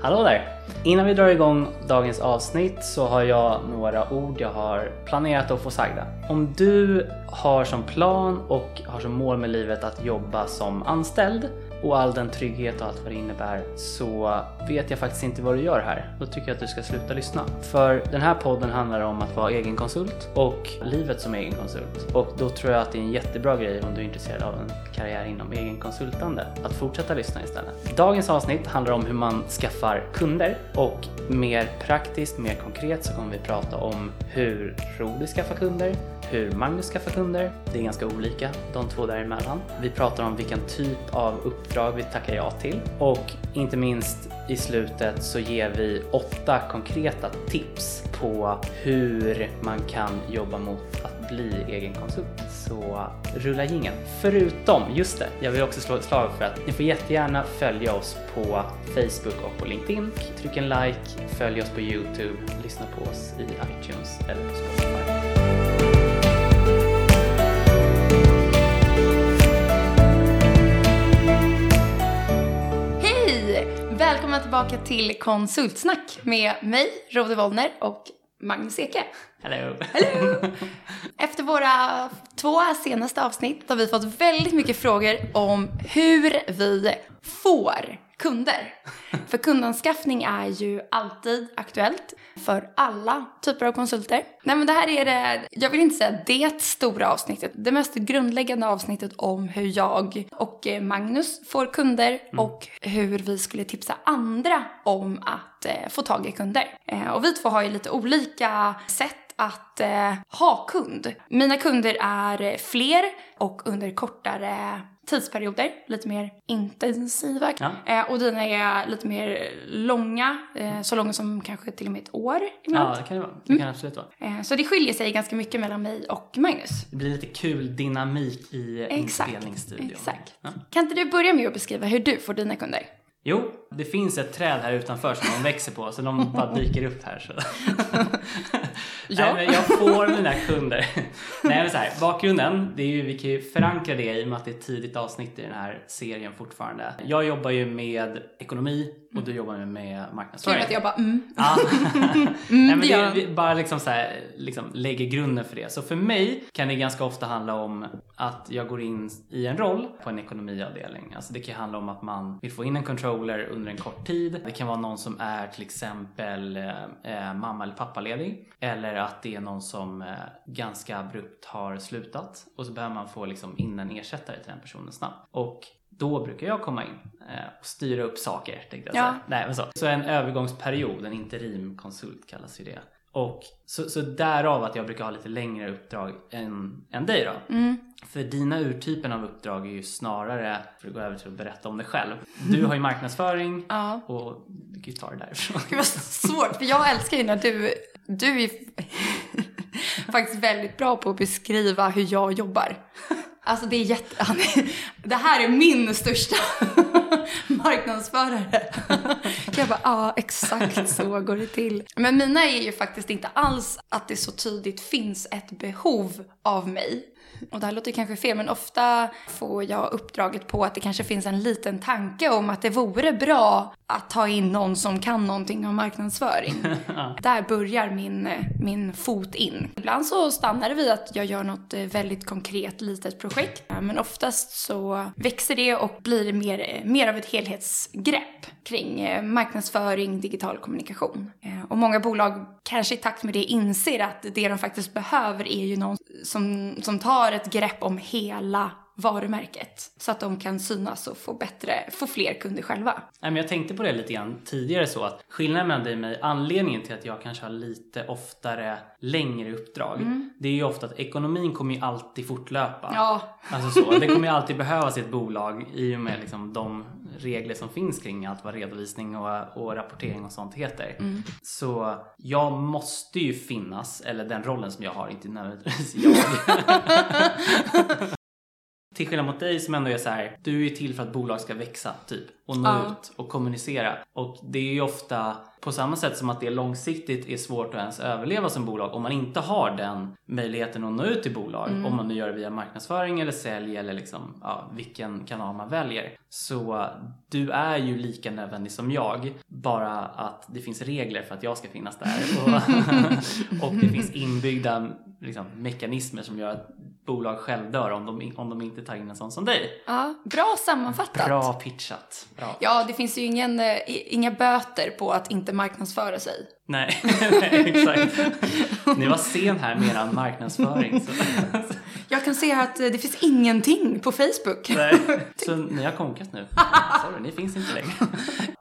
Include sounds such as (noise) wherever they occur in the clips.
Hallå där! Innan vi drar igång dagens avsnitt så har jag några ord jag har planerat att få sagda. Om du har som plan och har som mål med livet att jobba som anställd och all den trygghet och allt vad det innebär så vet jag faktiskt inte vad du gör här. Då tycker jag att du ska sluta lyssna. För den här podden handlar om att vara egenkonsult och livet som egenkonsult. Och då tror jag att det är en jättebra grej om du är intresserad av en karriär inom egenkonsultande att fortsätta lyssna istället. Dagens avsnitt handlar om hur man skaffar kunder och mer praktiskt, mer konkret så kommer vi prata om hur Rodi skaffar kunder, hur Magnus skaffar kunder. Det är ganska olika de två däremellan. Vi pratar om vilken typ av uppdrag vi tackar ja till och inte minst i slutet så ger vi åtta konkreta tips på hur man kan jobba mot att bli egen konsult. Så rulla jingeln. Förutom, just det, jag vill också slå ett slag för att ni får jättegärna följa oss på Facebook och på LinkedIn. Tryck en like, följ oss på Youtube, lyssna på oss i iTunes eller på Spotify. Välkomna tillbaka till Konsultsnack med mig, Rode Wollner och Magnus Eke. Hello! (laughs) Efter våra två senaste avsnitt har vi fått väldigt mycket frågor om hur vi får kunder. För kundanskaffning är ju alltid aktuellt för alla typer av konsulter. Nej men det här är det, jag vill inte säga det stora avsnittet, det mest grundläggande avsnittet om hur jag och eh, Magnus får kunder och hur vi skulle tipsa andra om att eh, få tag i kunder. Eh, och vi två har ju lite olika sätt att eh, ha kund. Mina kunder är fler och under kortare tidsperioder, lite mer intensiva. Ja. Eh, och dina är lite mer långa, eh, så långa som kanske till och med ett år ibland. Ja, det kan det vara. Det kan absolut vara. Eh, så det skiljer sig ganska mycket mellan mig och Magnus. Det blir lite kul dynamik i Exakt, inspelningsstudion. exakt. Ja. Kan inte du börja med att beskriva hur du får dina kunder? Jo, det finns ett träd här utanför som de växer på så de bara dyker upp här. Så. (laughs) Nej, men jag får mina kunder. Nej men så här, bakgrunden, det är ju, vi kan ju förankra det i och med att det är ett tidigt avsnitt i den här serien fortfarande. Jag jobbar ju med ekonomi och du jobbar med Kul marknadsföring. att jag bara mm. Ja. (laughs) Nej, men det gör det, de. vi bara liksom så här, liksom lägger grunden för det. Så för mig kan det ganska ofta handla om att jag går in i en roll på en ekonomiavdelning. Alltså det kan handla om att man vill få in en controller under en kort tid. Det kan vara någon som är till exempel eh, mamma eller pappaledig. Eller att det är någon som eh, ganska abrupt har slutat och så behöver man få liksom in en ersättare till den personen snabbt. Och då brukar jag komma in eh, och styra upp saker. Tänkte jag Ja. Nej, men så. så en övergångsperiod, en interimkonsult kallas ju det. Och så, så därav att jag brukar ha lite längre uppdrag än, än dig då. Mm. För dina urtypen av uppdrag är ju snarare, för att gå över till att berätta om dig själv. Du har ju marknadsföring (laughs) Ja. och du kan ju ta det därifrån. Det var svårt, för jag älskar ju när du, du är (laughs) faktiskt väldigt bra på att beskriva hur jag jobbar. Alltså det är jätte, (laughs) han är- det här är min största (laughs) marknadsförare. (laughs) Jag bara, ja exakt så går det till. Men mina är ju faktiskt inte alls att det så tydligt finns ett behov av mig. Och det här låter kanske fel, men ofta får jag uppdraget på att det kanske finns en liten tanke om att det vore bra att ta in någon som kan någonting om marknadsföring. (laughs) Där börjar min, min fot in. Ibland så stannar det vid att jag gör något eh, väldigt konkret litet projekt. Men oftast så växer det och blir mer, mer av ett helhetsgrepp kring eh, marknadsföring, digital kommunikation. Eh, Och många bolag kanske i takt med det inser att det de faktiskt behöver är ju någon som, som tar ett grepp om hela varumärket så att de kan synas och få bättre, få fler kunder själva. Nej, men jag tänkte på det lite grann tidigare så att skillnaden mellan dig och mig, anledningen till att jag kanske har lite oftare längre uppdrag, det är ju ofta att ekonomin kommer ju alltid fortlöpa. Ja, Alltså så, det kommer ju alltid behövas i ett bolag i och med liksom de regler som finns kring allt vad redovisning och, och rapportering och sånt heter. Så jag måste ju finnas, eller den rollen som jag har, inte nödvändigtvis jag. (laughs) till skillnad mot dig som ändå är så här, du är ju till för att bolag ska växa typ och nå Ja. ut och kommunicera. Och det är ju ofta på samma sätt som att det långsiktigt är svårt att ens överleva som bolag om man inte har den möjligheten att nå ut till bolag. Mm. Om man nu gör det via marknadsföring eller sälj eller liksom, ja, vilken kanal man väljer. Så du är ju lika nödvändig som jag. Bara att det finns regler för att jag ska finnas där. (laughs) Och, (laughs) och det finns inbyggda liksom, mekanismer som gör att bolag själv dör om de, om de inte tar in en sån som dig. Ja, bra sammanfattat. Bra pitchat. Bra. Ja, det finns ju ingen, eh, inga böter på att inte marknadsföra sig. Nej, (laughs) nej, exakt. Ni var sen här med er marknadsföring. Så. Jag kan se att eh, det finns ingenting på Facebook. Nej. (laughs) Så ni har konkat nu. (laughs) Sorry, ni finns inte längre.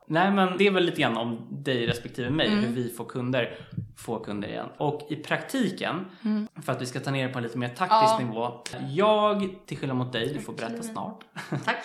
Nej, men det är väl lite grann om dig respektive mig, hur vi får kunder, får kunder igen. Och i praktiken, för att vi ska ta ner det på en lite mer taktisk Ja. nivå. Jag, till skillnad mot dig, du får berätta snart. Tack.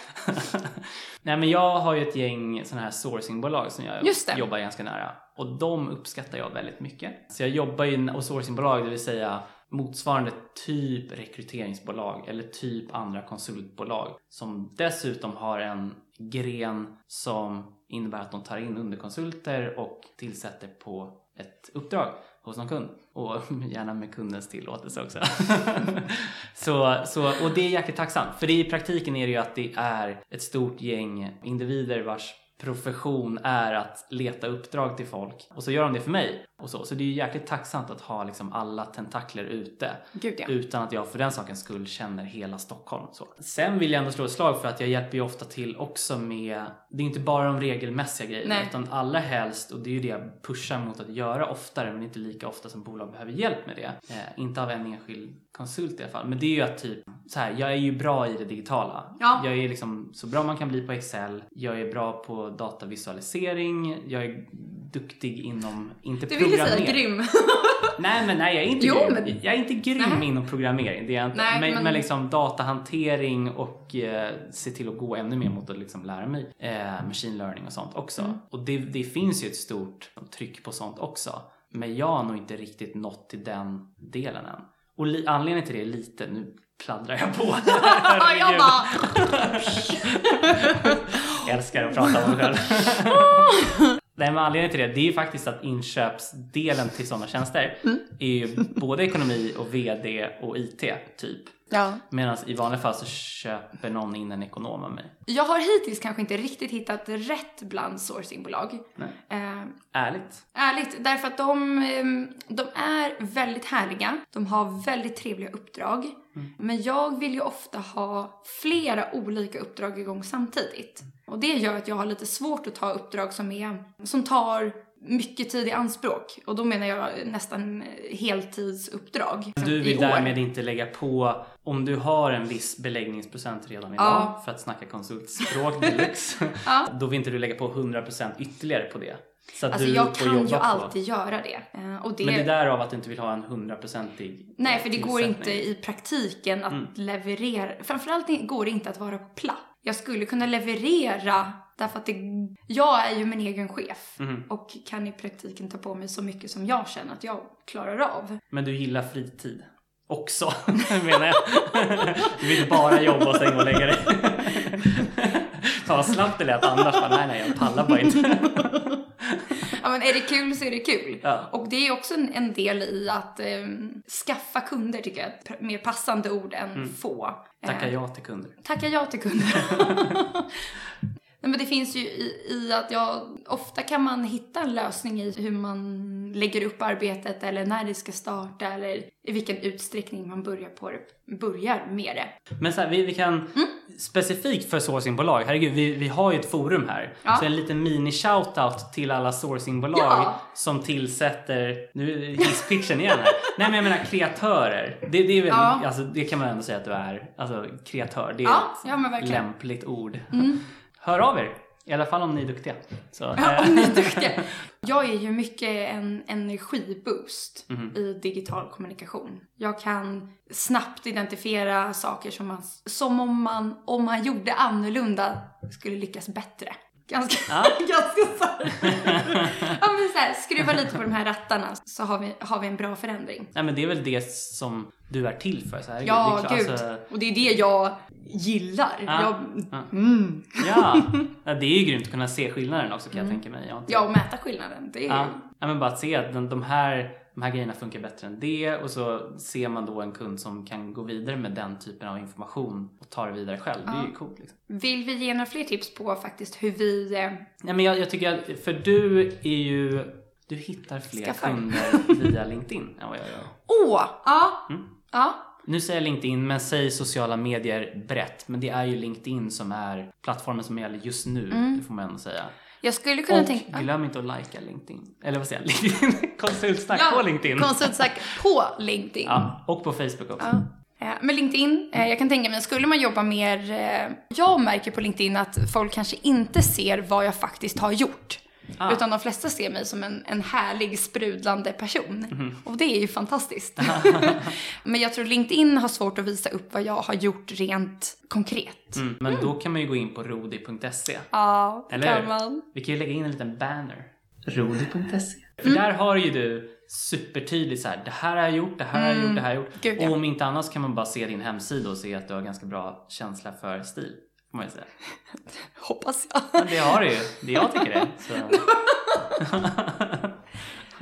Nej, men jag har ju ett gäng sådana här sourcingbolag som jag jobbar ganska nära. Och de uppskattar jag väldigt mycket. Så jag jobbar ju hos sourcingbolag, det vill säga motsvarande typ rekryteringsbolag eller typ andra konsultbolag som dessutom har en gren som innebär att de tar in underkonsulter och tillsätter på ett uppdrag hos någon kund och (laughs) gärna med kundens tillåtelse också. (laughs) så, så, och det är jäkligt tacksamt för det i praktiken är det ju att det är ett stort gäng individer vars profession är att leta uppdrag till folk och så gör de det för mig och så. Så det är ju jäkligt tacksamt att ha liksom alla tentakler ute Gud ja. utan att jag för den sakens skull känner hela Stockholm. Så. Sen vill jag ändå slå ett slag för att jag hjälper ju ofta till också med, det är inte bara de regelmässiga grejerna Nej. utan allra helst, och det är ju det jag pushar mot att göra oftare men inte lika ofta som bolag behöver hjälp med det. Eh, inte av en enskild konsult i alla fall. Men det är ju att typ, så här, jag är ju bra i det digitala. Ja. Jag är liksom så bra man kan bli på Excel. Jag är bra på datavisualisering. Jag är duktig inom, inte Du ville säga programmering. grym. (laughs) Nej men nej jag är inte Jo, grym. men- Jag är inte grym Nej. inom programmering. Det är jag inte. Nej, men, men- men liksom datahantering och eh, se till att gå ännu mer mot att liksom lära mig eh, machine learning och sånt också. Mm. Och det, det finns ju ett stort tryck på sånt också. Men jag har nog inte riktigt nått till den delen än. Och li- anledningen till det är lite, nu pladdrar jag på. (laughs) jag bara... Jag (laughs) älskar att prata om mig själv. Nej men anledningen till det, det är faktiskt att inköpsdelen till sådana tjänster Mm. är ju både ekonomi och VD och IT typ. Ja. Medan i vanliga fall så köper någon in en ekonom av mig. Jag har hittills kanske inte riktigt hittat rätt bland sourcingbolag. Nej. Eh, Ärligt. ärligt, därför att de, ehm, de är väldigt härliga. De har väldigt trevliga uppdrag. Men jag vill ju ofta ha flera olika uppdrag igång samtidigt. Och det gör att jag har lite svårt att ta uppdrag som, är, som tar mycket tid i anspråk. Och då menar jag nästan heltidsuppdrag. Du I vill därmed inte lägga på, om du har en viss beläggningsprocent redan idag Ja. för att snacka konsultspråk deluxe, (laughs) Ja. (laughs) då vill inte du lägga på 100% ytterligare på det. Så att Alltså du jag kan ju på. alltid göra det. Eh, Och det, Men det där av att du inte vill ha en 100%ig Nej, för det går tillsättning. inte i praktiken att Mm. leverera. Framförallt går det inte att vara på plats. Jag skulle kunna leverera därför att det, jag är ju min egen chef Mhm. och kan i praktiken ta på mig så mycket som jag känner att jag klarar av. Men du gillar fritid också, (laughs) menar jag. Du vill inte bara jobba och sen gå och lägga dig. Fan vad snabbt det lät annars. Bara, nej, nej, jag pallar bara inte. Ja, men är det kul så är det kul. Ja. Och det är också en, en del i att ehm, skaffa kunder tycker jag är ett mer passande ord än få. Tacka Eh, ja till kunder. Tacka ja till kunder. (laughs) (laughs) Nej, men det finns ju i, i att jag, ofta kan man hitta en lösning i hur man lägger upp arbetet eller när det ska starta eller i vilken utsträckning man börjar, på det, börjar med det. Men så här, vi, vi kan Mm. specifikt för sourcingbolag, herregud, vi, vi har ju ett forum här. Ja. Så en liten mini-shoutout till alla sourcingbolag Ja. som tillsätter, nu är hisspitchen igen här. (laughs) Nej men jag menar kreatörer. Det, det, är väl, Ja. alltså, det kan man ändå säga att du är. Alltså kreatör, det är ett men verkligen. Mm. (laughs) Hör av er. I alla fall om ni är duktiga. Så, Ja, eh, om ni är duktiga. Jag är ju mycket en energiboost Mhm. i digital kommunikation. Jag kan snabbt identifiera saker som, man, som om, man, om man gjorde annorlunda skulle lyckas bättre. Ganska, Ja. (laughs) ganska så här. ja, men så här, skruva lite på de här rattarna så har vi, har vi en bra förändring. Nej men det är väl det som du är till för. Så här, Ja, det är klart, gud. alltså- Och det är det jag gillar. Ja, Jag, ja. mm. ja. ja, det är ju grymt att kunna se skillnaden också kan jag tänka mig. Jag inte- ja, och mäta skillnaden. Det är Ja, ja men bara att se att de, här, de här grejerna funkar bättre än det och så ser man då en kund som kan gå vidare med den typen av information och ta det vidare själv. Det är ju coolt. Liksom. Vill vi ge några fler tips på faktiskt hur vi... eh, Nej, men jag, jag tycker att, för du är ju, du hittar fler Skaffar. kunder (laughs) via LinkedIn än vad jag gör. Åh! ja. Mm. Ja. Nu säger jag LinkedIn, men säg sociala medier brett. Men det är ju LinkedIn som är plattformen som gäller just nu, det får man ändå säga. Jag skulle kunna Och tänka... glöm inte att likea LinkedIn. Eller vad säger jag? (laughs) LinkedIn? Konsultsnack på LinkedIn. konsultsnack på LinkedIn. Ja, och på Facebook också. Ja. Eh, Men LinkedIn, eh, jag kan tänka mig, skulle man jobba mer... eh, Jag märker på LinkedIn att folk kanske inte ser vad jag faktiskt har gjort. Ah. Utan de flesta ser mig som en, en härlig, sprudlande person. Mhm. Och det är ju fantastiskt. (laughs) Men jag tror LinkedIn har svårt att visa upp vad jag har gjort rent konkret. Mm, men då kan man ju gå in på rodi.se. Ja, det Eller kan man. Vi kan ju lägga in en liten banner. Rodi.se. För där har ju du supertydligt så här, det här har jag gjort, det här har jag gjort, det här har jag gjort. Gud, ja. Och om inte annars kan man bara se din hemsida och se att du har ganska bra känsla för stil. Får man ju säga. (laughs) Hoppas jag. Men det har du ju. Det jag tycker det.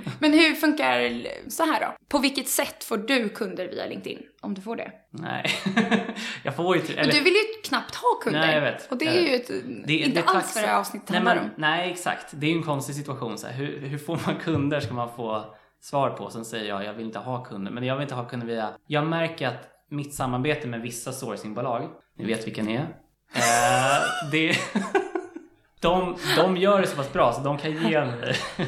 (laughs) Men hur funkar så här då? På vilket sätt får du kunder via LinkedIn? Om du får det. Nej. (laughs) jag får ju... Men Eller, du vill ju knappt ha kunder. Nej, jag vet. Och det är ju ett, det, inte det alls vad det här avsnittet nej, handlar men, om. Nej, exakt. Det är ju en konstig situation. Så här. Hur, hur får man kunder ska man få svar på. Sen säger jag, jag vill inte ha kunder. Men jag vill inte ha kunder via... Jag märker att mitt samarbete med vissa sourcingbolag, ni vet vilka ni är. Eh, det... (laughs) de, de gör det så pass bra så de kan ge mig... (laughs)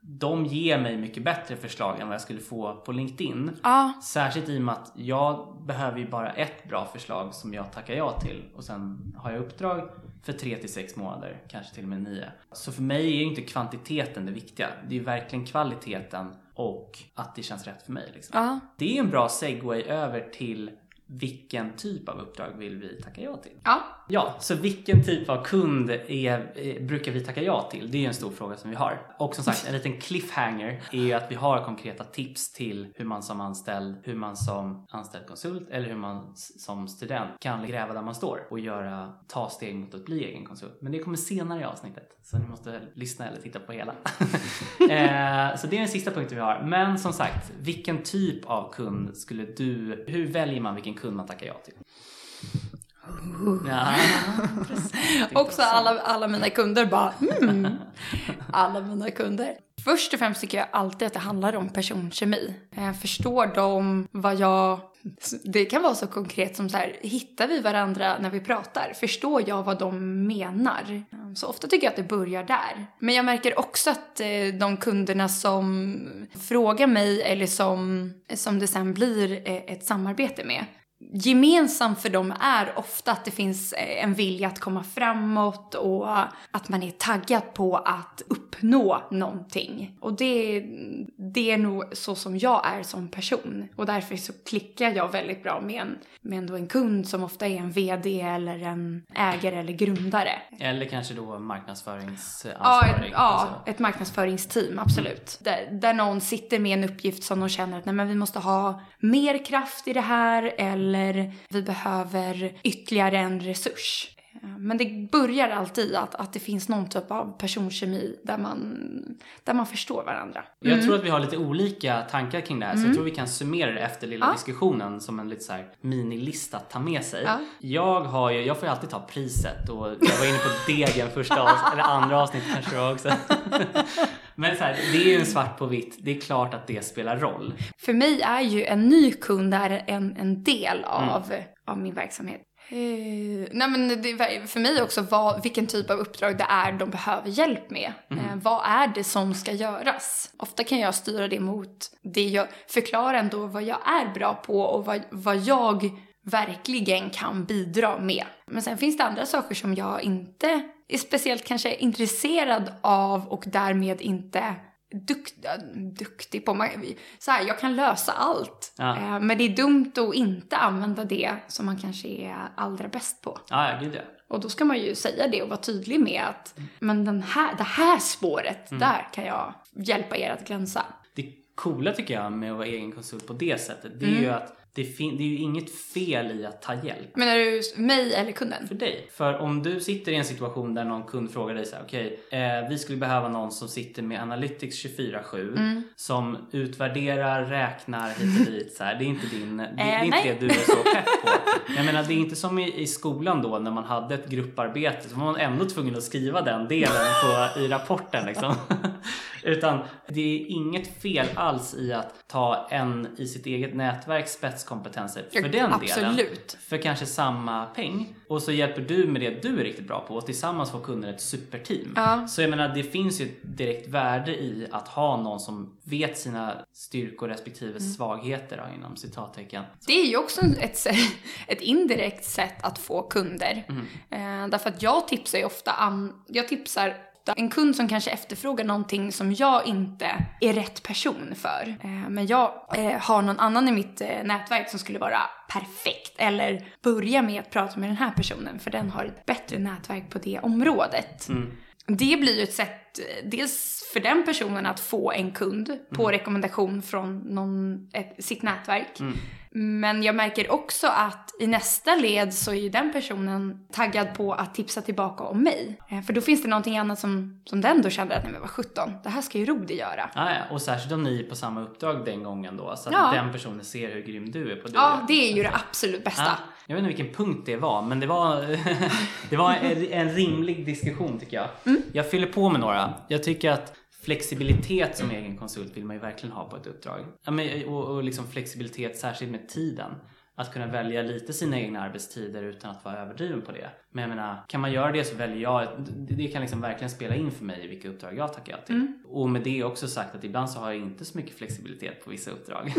de ger mig mycket bättre förslag än vad jag skulle få på LinkedIn. Ja, Särskilt i och med att jag behöver ju bara ett bra förslag som jag tackar ja till och sen har jag uppdrag för tre till sex månader, kanske till och med nio. Så för mig är ju inte kvantiteten det viktiga. Det är ju verkligen kvaliteten och att det känns rätt för mig. Liksom. ja, Det är en bra segway över till vilken typ av uppdrag vill vi tacka ja till? ja. Ja, så vilken typ av kund är, eh, brukar vi tacka ja till? Det är ju en stor fråga som vi har. Och som sagt, en liten cliffhanger är ju att vi har konkreta tips till hur man som anställd, hur man som anställd konsult eller hur man som student kan gräva där man står och göra, ta steg mot att bli egen konsult. Men det kommer senare i avsnittet, så ni måste lyssna eller titta på hela. (laughs) eh, så det är den sista punkten vi har. Men som sagt, vilken typ av kund skulle du, hur väljer man vilken kund man tackar ja till? Ja. Också alla, alla mina kunder bara mm. Alla mina kunder. Först och främst tycker jag alltid att det handlar om personkemi. Förstår de vad jag... Det kan vara så konkret som så här, hittar vi varandra när vi pratar? Förstår jag vad de menar? Så ofta tycker jag att det börjar där. Men jag märker också att eh, de kunderna som frågar mig eller som, som det sen blir eh, ett samarbete med Gemensamt för dem är ofta att det finns eh, en vilja att komma framåt och att man är taggad på att uppnå någonting. Och det, det är nog så som jag är som person. Och därför så klickar jag väldigt bra med en, med ändå en kund som ofta är en VD eller en ägare eller grundare. Eller kanske då Ja, marknadsföringsansvarig. ett, ja alltså. ett marknadsföringsteam, absolut. Där, där någon sitter med en uppgift som de känner att nej, men vi måste ha mer kraft i det här eller vi behöver ytterligare en resurs. Eh, Men det börjar alltid att, att det finns någon typ av personkemi där man, där man förstår varandra. Jag tror att vi har lite olika tankar kring det här så jag tror vi kan summera det efter lilla Ja. diskussionen som en lite så här minilista att ta med sig. Ja. Jag, har ju, jag får ju alltid ta priset och jag var inne på (laughs) degen första avsnittet, eller andra avsnittet kanske det var också. (laughs) Men så här, det är ju en svart på vitt, det är klart att det spelar roll. För mig är ju en ny kund är en, en del av, av min verksamhet. Eh, nej men det, är för mig också vad, vilken typ av uppdrag det är de behöver hjälp med. Eh, vad är det som ska göras? Ofta kan jag styra det mot det jag förklarar ändå vad jag är bra på och vad, vad jag verkligen kan bidra med. Men sen finns det andra saker som jag inte är speciellt kanske intresserad av och därmed inte dukt, duktig på. Så här, jag kan lösa allt. Ja. Eh, Men det är dumt att inte använda det som man kanske är allra bäst på. Ja, ja, gud ja. Och då ska man ju säga det och vara tydlig med att men den här, det här spåret, Mm. där kan jag hjälpa er att glänsa. Det coola tycker jag med att vara egen konsult på det sättet, det är Mm. ju att det, fin- det är ju inget fel i att ta hjälp. Menar du mig eller kunden? för dig. För om du sitter i en situation där någon kund frågar dig så här, okej, eh, vi skulle behöva någon som sitter med Analytics 24-7 Mm. som utvärderar, räknar hit och dit så här. Det är inte din, det, det är Eh, inte det du är så pepp på. Jag menar, det är inte som i, i skolan då när man hade ett grupparbete så var man ändå tvungen att skriva den delen på, i rapporten liksom. (laughs) Utan det är inget fel alls i att ta en i sitt eget nätverk spetskompetenser för den delen. Absolut. För kanske samma peng. Och så hjälper du med det du är riktigt bra på och tillsammans får kunden ett superteam. Ja. Så jag menar det finns ju ett direkt värde i att ha någon som vet sina styrkor respektive Mm. svagheter då, inom citattecken. Det är ju också ett, (laughs) ett indirekt sätt att få kunder. Mm. Eh, därför att jag tipsar ju ofta an, jag tipsar ofta en kund som kanske efterfrågar någonting som jag inte är rätt person för. Eh, men jag eh, har någon annan i mitt eh, nätverk som skulle vara perfekt. Eller börja med att prata med den här personen för den har ett bättre nätverk på det området. Mm. Det blir ju ett sätt, dels för den personen att få en kund på Mm. rekommendation från någon, ett, sitt nätverk. Mm. Men jag märker också att i nästa led så är ju den personen taggad på att tipsa tillbaka om mig. Eh, För då finns det någonting annat som, som den då känner att nej men vad 17, det här ska ju Rodi göra. Ah, ja. Och särskilt om ni är på samma uppdrag den gången då. Så att Ja. den personen ser hur grym du är på det. Ja, det är ju det absolut bästa. Ah, jag vet inte vilken punkt det var, men det var, (laughs) det var en, en rimlig diskussion tycker jag. Mm. Jag fyller på med några. Jag tycker att flexibilitet som egen konsult vill man ju verkligen ha på ett uppdrag. Ja, men, och, och liksom flexibilitet särskilt med tiden. Att kunna välja lite sina egna arbetstider utan att vara överdriven på det. Men jag menar, kan man göra det så väljer jag, det, kan liksom verkligen spela in för mig vilka uppdrag jag tackar ja till. Mm. Och med det också sagt att ibland så har jag inte så mycket flexibilitet på vissa uppdrag.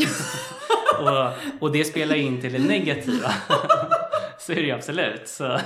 (laughs) och, och det spelar in till det negativa. (laughs) så är det ju absolut. Så,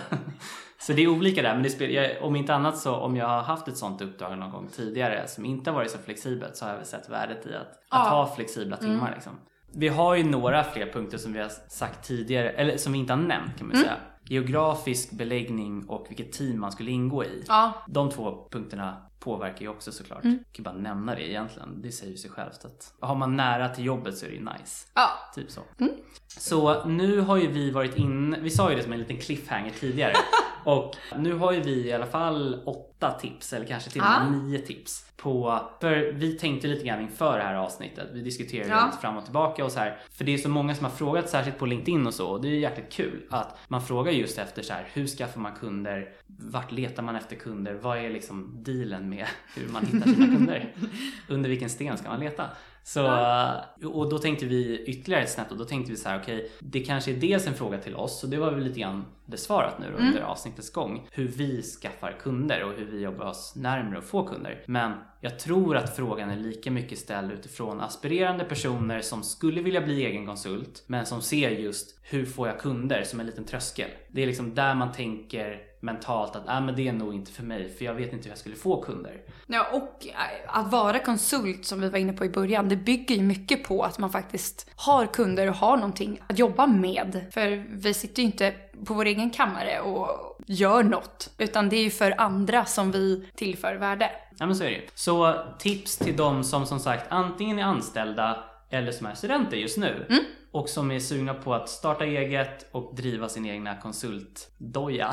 så det är olika där. Men det spelar, jag, om inte annat så om jag har haft ett sånt uppdrag någon gång tidigare som inte har varit så flexibelt så har jag väl sett värdet i att, att Ja. ha flexibla timmar. Liksom. Vi har ju några fler punkter som vi har sagt tidigare, eller som vi inte har nämnt kan man säga. Geografisk beläggning och vilket team man skulle ingå i. Ja, De två punkterna påverkar ju också såklart. Mm. Jag kan bara nämna det egentligen. Det säger ju sig självt att har man nära till jobbet så är det ju nice. ja. Typ så. Mm. Så nu har ju vi varit in, vi sa ju det som en liten cliffhanger tidigare. (laughs) och nu har ju vi i alla fall åtta tips, eller kanske till och med Ja. nio tips. På, för vi tänkte lite grann inför det här avsnittet. Vi diskuterade Ja. lite fram och tillbaka och så här. För det är så många som har frågat, särskilt på LinkedIn och så. Och det är ju jäkligt kul att man frågar just efter så här, hur skaffar man kunder? Vart letar man efter kunder? Vad är liksom dealen med hur man hittar sina kunder? (laughs) Under vilken sten ska man leta? Så, och då tänkte vi ytterligare ett snett och då tänkte vi så här, okej, det kanske är dels en fråga till oss och det var väl lite grann besvarat nu under avsnittets gång. Hur vi skaffar kunder och hur vi jobbar oss närmare att få kunder. Men jag tror att frågan är lika mycket ställd utifrån aspirerande personer som skulle vilja bli egen konsult men som ser just hur får jag kunder som en liten tröskel. Det är liksom där man tänker mentalt att äh, men det är nog inte för mig för jag vet inte hur jag skulle få kunder. Ja, och eh, att vara konsult som vi var inne på i början, det bygger ju mycket på att man faktiskt har kunder och har någonting att jobba med. För vi sitter ju inte på vår egen kammare och gör något, utan det är ju för andra som vi tillför värde. Ja men så är det. Så tips till de som som sagt antingen är anställda eller som är studenter just nu. Och som är sugna på att starta eget och driva sin egna konsultdoja.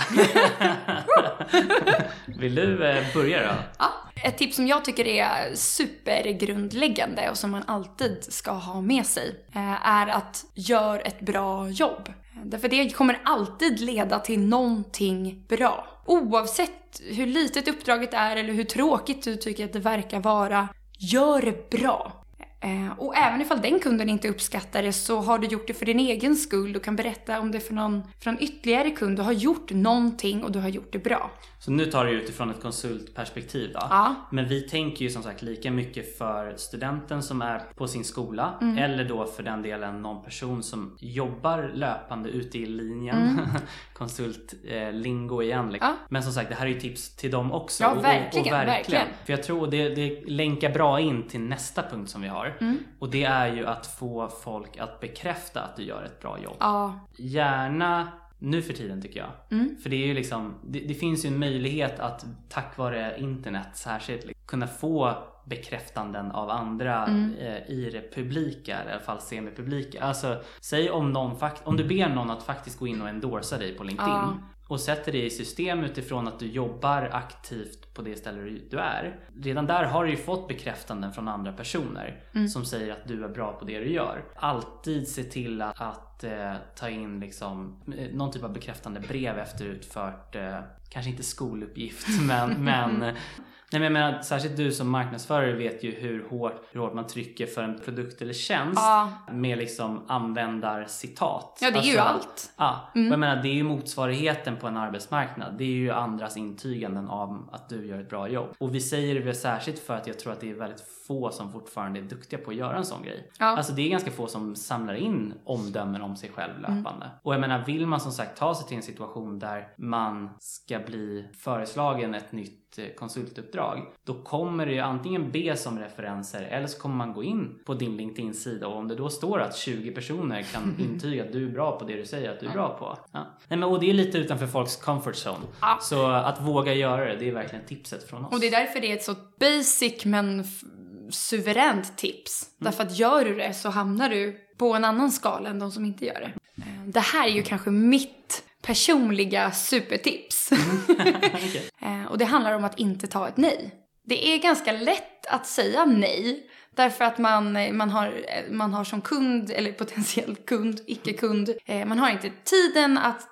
(laughs) Vill du eh, börja då? Ja, ett tips som jag tycker är supergrundläggande och som man alltid ska ha med sig eh, är att gör ett bra jobb. Därför det kommer alltid leda till någonting bra. Oavsett hur litet uppdraget är eller hur tråkigt du tycker att det verkar vara, gör det bra. Eh, Och även ifall den kunden inte uppskattar det så har du gjort det för din egen skull. Du kan berätta om det för någon, för någon ytterligare kund. Du har gjort någonting och du har gjort det bra. Så nu tar du utifrån ett konsultperspektiv då. Ja. Men vi tänker ju som sagt lika mycket för studenten som är på sin skola Mm. eller då för den delen någon person som jobbar löpande ute i linjen. (laughs) Konsultlingo igen. Liksom. Mm. Ja. Men som sagt, det här är ju tips till dem också. Ja, Och- och- verkligen, verkligen. För jag tror det, det länkar bra in till nästa punkt som vi har. Mm. Och det är ju att få folk att bekräfta att du gör ett bra jobb. Ja, Gärna nu för tiden tycker jag. Mm. För det är ju liksom, det, det finns ju en möjlighet att tack vare internet särskilt kunna få bekräftanden av andra Mm. eh, i det publika, eller i alla fall semipublika. Alltså, säg om någon fakt- om du ber någon att faktiskt gå in och endorsa dig på LinkedIn Ja. Och sätter det i system utifrån att du jobbar aktivt på det ställe du- är. Redan där har du ju fått bekräftanden från andra personer Mm. som säger att du är bra på det du gör. Alltid se till att, att eh, ta in liksom, eh, någon typ av bekräftande brev efter utfört, eh, kanske inte skoluppgift, (laughs) men, men (laughs) Nej men jag menar, särskilt du som marknadsförare vet ju hur hårt, hur hårt man trycker för en produkt eller tjänst Ja. med liksom användarcitat. Ja, det är ju Alltså, allt. Ja, Mm. och jag menar det är ju motsvarigheten på en arbetsmarknad. Det är ju andras intyganden av att du gör ett bra jobb. Och vi säger det väl särskilt för att jag tror att det är väldigt få som fortfarande är duktiga på att göra en sån grej. Ja. Alltså det är ganska få som samlar in omdömen om sig själv löpande. Och jag menar vill man som sagt ta sig till en situation där man ska bli föreslagen ett nytt eh, konsultuppdrag då kommer det ju antingen be som referenser eller så kommer man gå in på din LinkedIn-sida och om det då står att 20 personer kan (laughs) intyga att du är bra på det du säger att du är bra på. Ja. Nej, men, och det är lite utanför folks comfort zone. Ja. Så att våga göra det, det är verkligen tipset från oss. Och det är därför det är ett så basic men suveränt tips. Därför att gör du det så hamnar du på en annan skala än de som inte gör det. Eh, Det här är ju kanske mitt personliga supertips. (laughs) Okej. (laughs) Eh, Och det handlar om att inte ta ett nej. Det är ganska lätt att säga nej. Därför att man, eh, man, har, man har som kund, eller potentiell kund, icke-kund, man har inte tiden att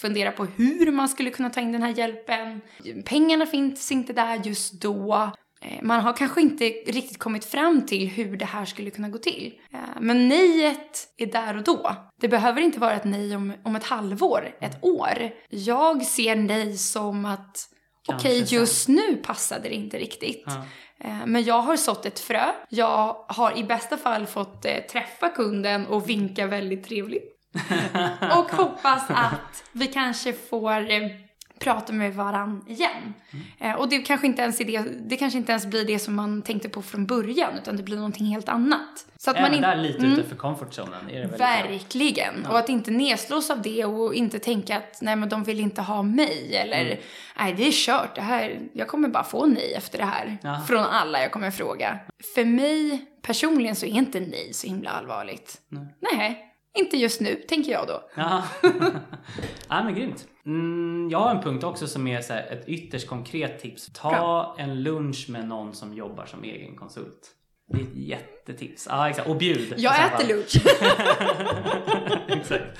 fundera på hur man skulle kunna ta in den här hjälpen. Pengarna finns inte där just då. Eh, Man har kanske inte riktigt kommit fram till hur det här skulle kunna gå till. Eh, Men nejet är där och då. Det behöver inte vara ett nej om, om ett halvår, ett år. Jag ser nej som att okej, sen. just nu passade det inte riktigt. Ja. Eh, Men jag har sått ett frö. Jag har i bästa fall fått träffa kunden och vinka väldigt trevligt. (laughs) och hoppas att vi kanske får prata med varann igen. Mm. Eh, och det kanske, inte ens är det, det kanske inte ens blir det som man tänkte på från början utan det blir någonting helt annat. Så att Även man in- lite Mm. utanför comfort zonen är det Verkligen. Och att inte nedslås av det och inte tänka att nej men de vill inte ha mig eller Mm. nej det är kört, det här, jag kommer bara få nej efter det här. Ja. Från alla jag kommer fråga. För mig personligen så är inte nej så himla allvarligt. Nej. Nej, inte just nu tänker jag då. Ja, (laughs) ja men grymt. Mm, jag har en punkt också som är så här, ett ytterst konkret tips. Ta en lunch med någon som jobbar som egen konsult. Det är ett jättetips. Ja, exakt. Och bjud. Jag äter lunch. (laughs) exakt.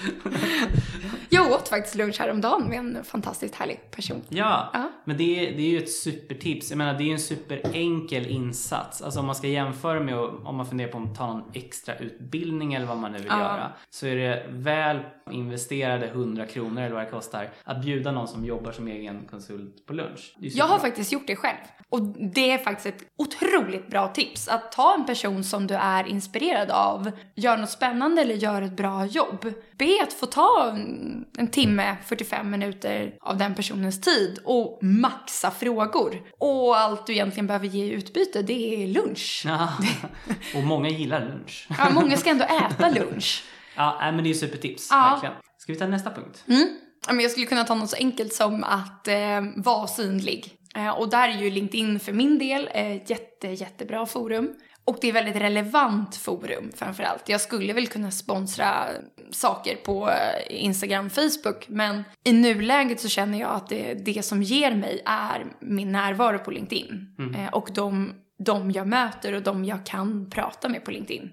(laughs) jag åt faktiskt lunch häromdagen med en fantastiskt härlig person. Ja, Ja. men det är, det är ju ett supertips. Jag menar, det är ju en superenkel insats. Alltså om man ska jämföra med om man funderar på att ta någon extra utbildning eller vad man nu vill Ja. göra. Så är det väl investerade 100 kronor eller vad det kostar att bjuda någon som jobbar som egen konsult på lunch. Jag har faktiskt gjort det själv. Och det är faktiskt ett otroligt bra tips. Att ta en person som du är inspirerad av, gör något spännande eller gör ett bra jobb. Be att få ta en, en timme, 45 minuter av den personens tid och maxa frågor. Och allt du egentligen behöver ge i utbyte, det är lunch. Ja. Och många gillar lunch. Ja, många ska ändå äta lunch. Ja, men det är supertips. Ja. Verkligen. Ska vi ta nästa punkt? Mm. Jag skulle kunna ta något så enkelt som att eh, vara synlig. Eh, och där är ju LinkedIn för min del ett jätte, jättebra forum. Och det är väldigt relevant forum framförallt. Jag skulle väl kunna sponsra saker på eh, Instagram, Facebook. Men i nuläget så känner jag att det, det som ger mig är min närvaro på LinkedIn. Eh, och de, de jag möter och de jag kan prata med på LinkedIn.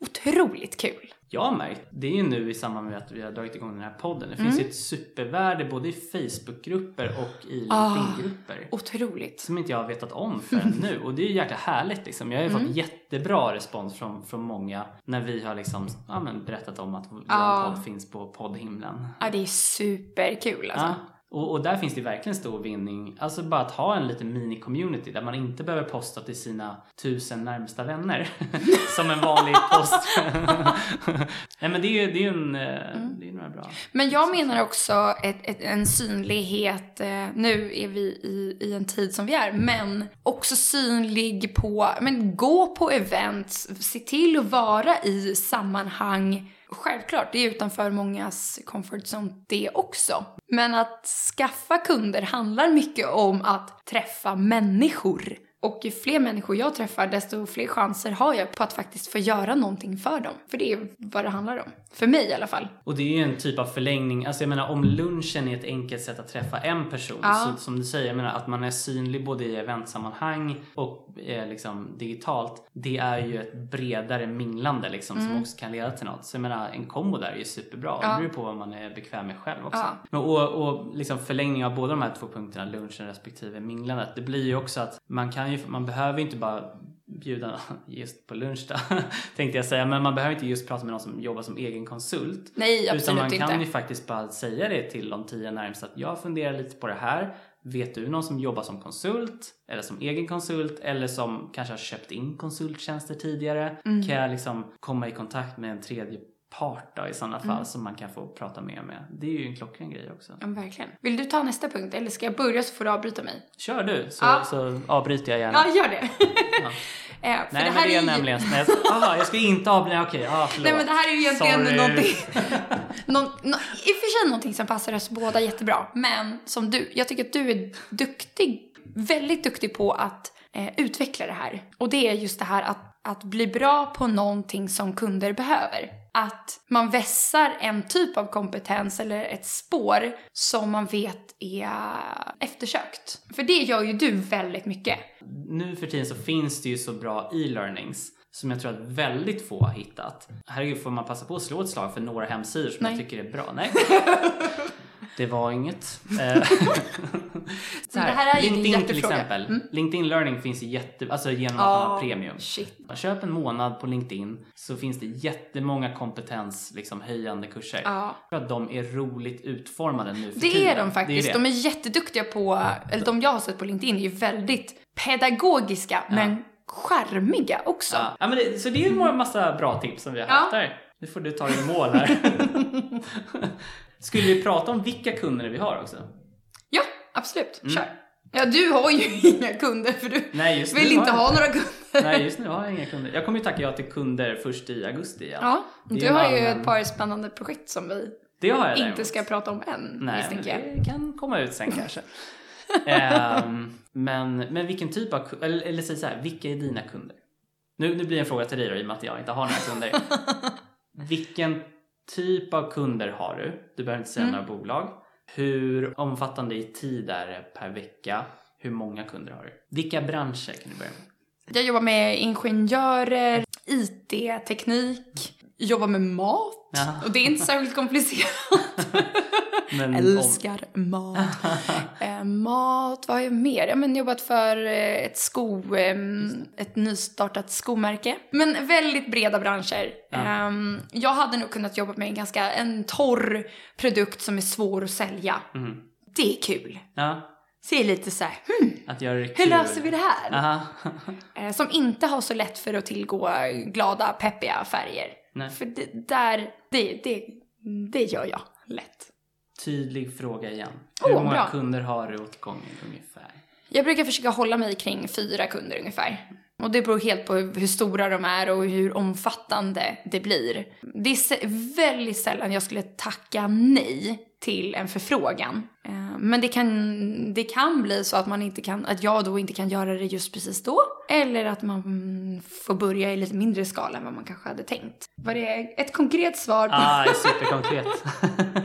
Otroligt kul. Jag har märkt, det är ju nu i samband med att vi har dragit igång den här podden. Det Mm. finns ett supervärde både i Facebookgrupper och i Ah. LinkedIn-grupper. Otroligt. Som inte jag har vetat om förrän (laughs) nu. Och det är ju jäkla härligt liksom. Jag har ju Mm. fått jättebra respons från, från många när vi har liksom, ja, men berättat om att vår Ja. podd finns på poddhimlen. Ja, det är superkul alltså. Ja. Och, och där finns det verkligen stor vinning. Alltså bara att ha en liten mini-community där man inte behöver posta till sina tusen närmsta vänner. (laughs) som en vanlig post. (laughs) Nej men det är ju det är en, eh, Mm. det är några bra. Men jag menar också ett, ett, en synlighet, eh, nu är vi i, i en tid som vi är, men också synlig på, men gå på events, se till att vara i sammanhang Självklart, det är utanför mångas comfort zone det också. Men att skaffa kunder handlar mycket om att träffa människor. Och ju fler människor jag träffar, desto fler chanser har jag på att faktiskt få göra någonting för dem. För det är vad det handlar om. För mig i alla fall. Och det är ju en typ av förlängning. Alltså jag menar om lunchen är ett enkelt sätt att träffa en person. Ja. Så, som du säger, jag menar att man är synlig både i eventsammanhang och eh, liksom digitalt. Det är ju ett bredare minglande liksom som också kan leda till något. Så jag menar en kombo där är ju superbra. Ja. Det beror på vad man är bekväm med själv också. Ja. Men, och, och liksom förlängning av båda de här två punkterna, lunchen respektive minglandet. Det blir ju också att man kan ju, man behöver ju inte bara bjuda (laughs) just på lunch då, (laughs) tänkte jag säga. Men man behöver inte just prata med någon som jobbar som egen konsult. Nej, Utan absolut man kan inte. ju faktiskt bara säga det till de tio närmsta att jag funderar lite på det här. Vet du någon som jobbar som konsult? Eller som egen konsult? Eller som kanske har köpt in konsulttjänster tidigare? Mm. Kan jag liksom komma i kontakt med en tredje part då i sådana fall Mm. som man kan få prata mer med? Det är ju en klockren grej också. Ja, verkligen. Vill du ta nästa punkt eller ska jag börja så får du avbryta mig? Kör du så, Ja. så avbryter jag gärna. Ja, gör det. Ja. (laughs) Eh, Nej det men här det är ju- nämligen... Nej, jag, aha, jag ska inte avbryta. Okej, ah, förlåt. Nej men det här är ju egentligen Sorry. någonting, (laughs) någon, nå, i och för sig någonting som passar oss båda jättebra. Men som du, jag tycker att du är duktig, väldigt duktig på att eh, utveckla det här. Och det är just det här att, att bli bra på någonting som kunder behöver. Att man vässar en typ av kompetens eller ett spår som man vet är eftersökt. För det gör ju du väldigt mycket. nu för tiden så finns det ju så bra e-learnings som jag tror att väldigt få har hittat. Herregud, får man passa på att slå ett slag för några hemsidor som Nej. jag tycker är bra? Nej. (laughs) Det var inget. (laughs) Eh, så det här är ju din LinkedIn till exempel. Mm. LinkedIn learning finns ju jätte, alltså genom att man har premium. Shit. Köp en månad på LinkedIn så finns det jättemånga kompetens liksom, höjande kurser. Ja. Jag tror att de är roligt utformade nu för Det tiden. är de faktiskt. Är. De är jätteduktiga på, eller de jag har sett på LinkedIn är ju väldigt pedagogiska men charmiga också. Ja, ja men det, så det är en massa bra tips som vi har Ja. haft där. Nu får du ta dig i mål här. (laughs) (laughs) Skulle vi prata om vilka kunder vi har också? Ja, absolut. Mm. Kör. Ja, du har ju (laughs) inga kunder för du Nej, vill inte ha några kunder. Nej, just nu har jag inga kunder. Jag kommer ju tacka ja till kunder först i augusti igen. Ja, du har ju ett par spännande projekt som vi inte däremot. ska prata om än, Nej, men jag. det kan komma ut sen (laughs) kanske. Ehm, men, men vilken typ av eller, eller säg så här, vilka är dina kunder? Nu, nu blir det en fråga till dig då, i och med att jag inte har några kunder. (laughs) vilken typ av kunder har du? Du behöver inte säga Mm. några bolag. Hur omfattande i tid är det per vecka? Hur många kunder har du? Vilka branscher kan du börja med? Jag jobbar med ingenjörer, IT-teknik, jobbar med mat. Ja. Och det är inte särskilt komplicerat. (laughs) Men Älskar mat. (laughs) eh, mat, vad har jag mer? Jag har jobbat för eh, ett sko, eh, ett nystartat skomärke. Men väldigt breda branscher. Ja. Ehm, jag hade nog kunnat jobba med en ganska en torr produkt som är svår att sälja. mm. Det är kul. Ja, är lite så här, hmm, att göra det hur löser vi det här? Eh, som inte har så lätt för att tillgå glada, peppiga färger. Nej. För det, där, det, det, det gör jag lätt. Tydlig fråga igen. Hur många bra. kunder har du åt gången ungefär? Jag brukar försöka hålla mig kring fyra kunder ungefär. Och det beror helt på hur stora de är och hur omfattande det blir. Det är väldigt sällan jag skulle tacka nej till en förfrågan. Eh, men det kan, det kan bli så att, man inte kan, att jag då inte kan göra det just precis då. Eller att man får börja i lite mindre skala än vad man kanske hade tänkt. Var det ett konkret svar Ja, Ah, superkonkret. (laughs)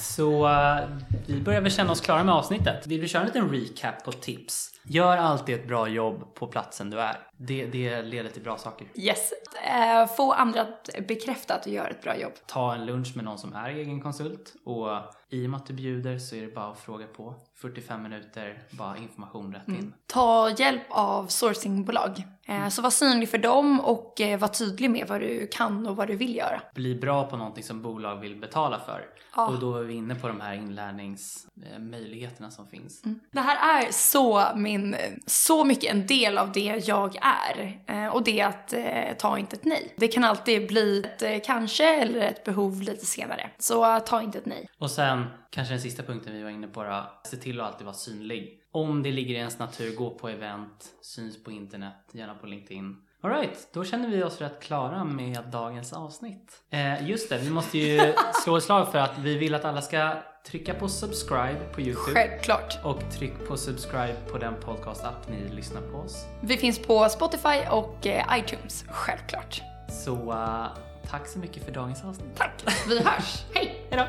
Så eh, vi börjar väl känna oss klara med avsnittet. Vill vi köra en liten recap på tips? Gör alltid ett bra jobb på platsen du är. Det, det leder till bra saker. Yes. Eh, Få andra att bekräfta att du gör ett bra jobb. Ta en lunch med någon som är egen konsult och i och med att du bjuder så är det bara att fråga på. 45 minuter, bara information rätt in. Ta hjälp av sourcingbolag. Eh, Så var synlig för dem och eh, var tydlig med vad du kan och vad du vill göra. Bli bra på någonting som bolag vill betala för. Ja. Och då är vi inne på de här inlärningsmöjligheterna som finns. Det här är så, min, så mycket en del av det jag är är. Eh, och det är att eh, ta inte ett nej. Det kan alltid bli ett eh, kanske eller ett behov lite senare. Så eh, ta inte ett nej. Och sen kanske den sista punkten vi var inne på då. Se till att alltid vara synlig. Om det ligger i ens natur, gå på event, syns på internet, gärna på LinkedIn. Alright, då känner vi oss rätt klara med dagens avsnitt. Eh, just det, vi måste ju (laughs) slå ett slag för att vi vill att alla ska trycka på subscribe på Youtube. Självklart. Och tryck på subscribe på den podcast-app ni lyssnar på oss. Vi finns på Spotify och eh, iTunes. Självklart. Så uh, tack så mycket för dagens avsnitt. Tack. Vi hörs. Hej! Hejdå!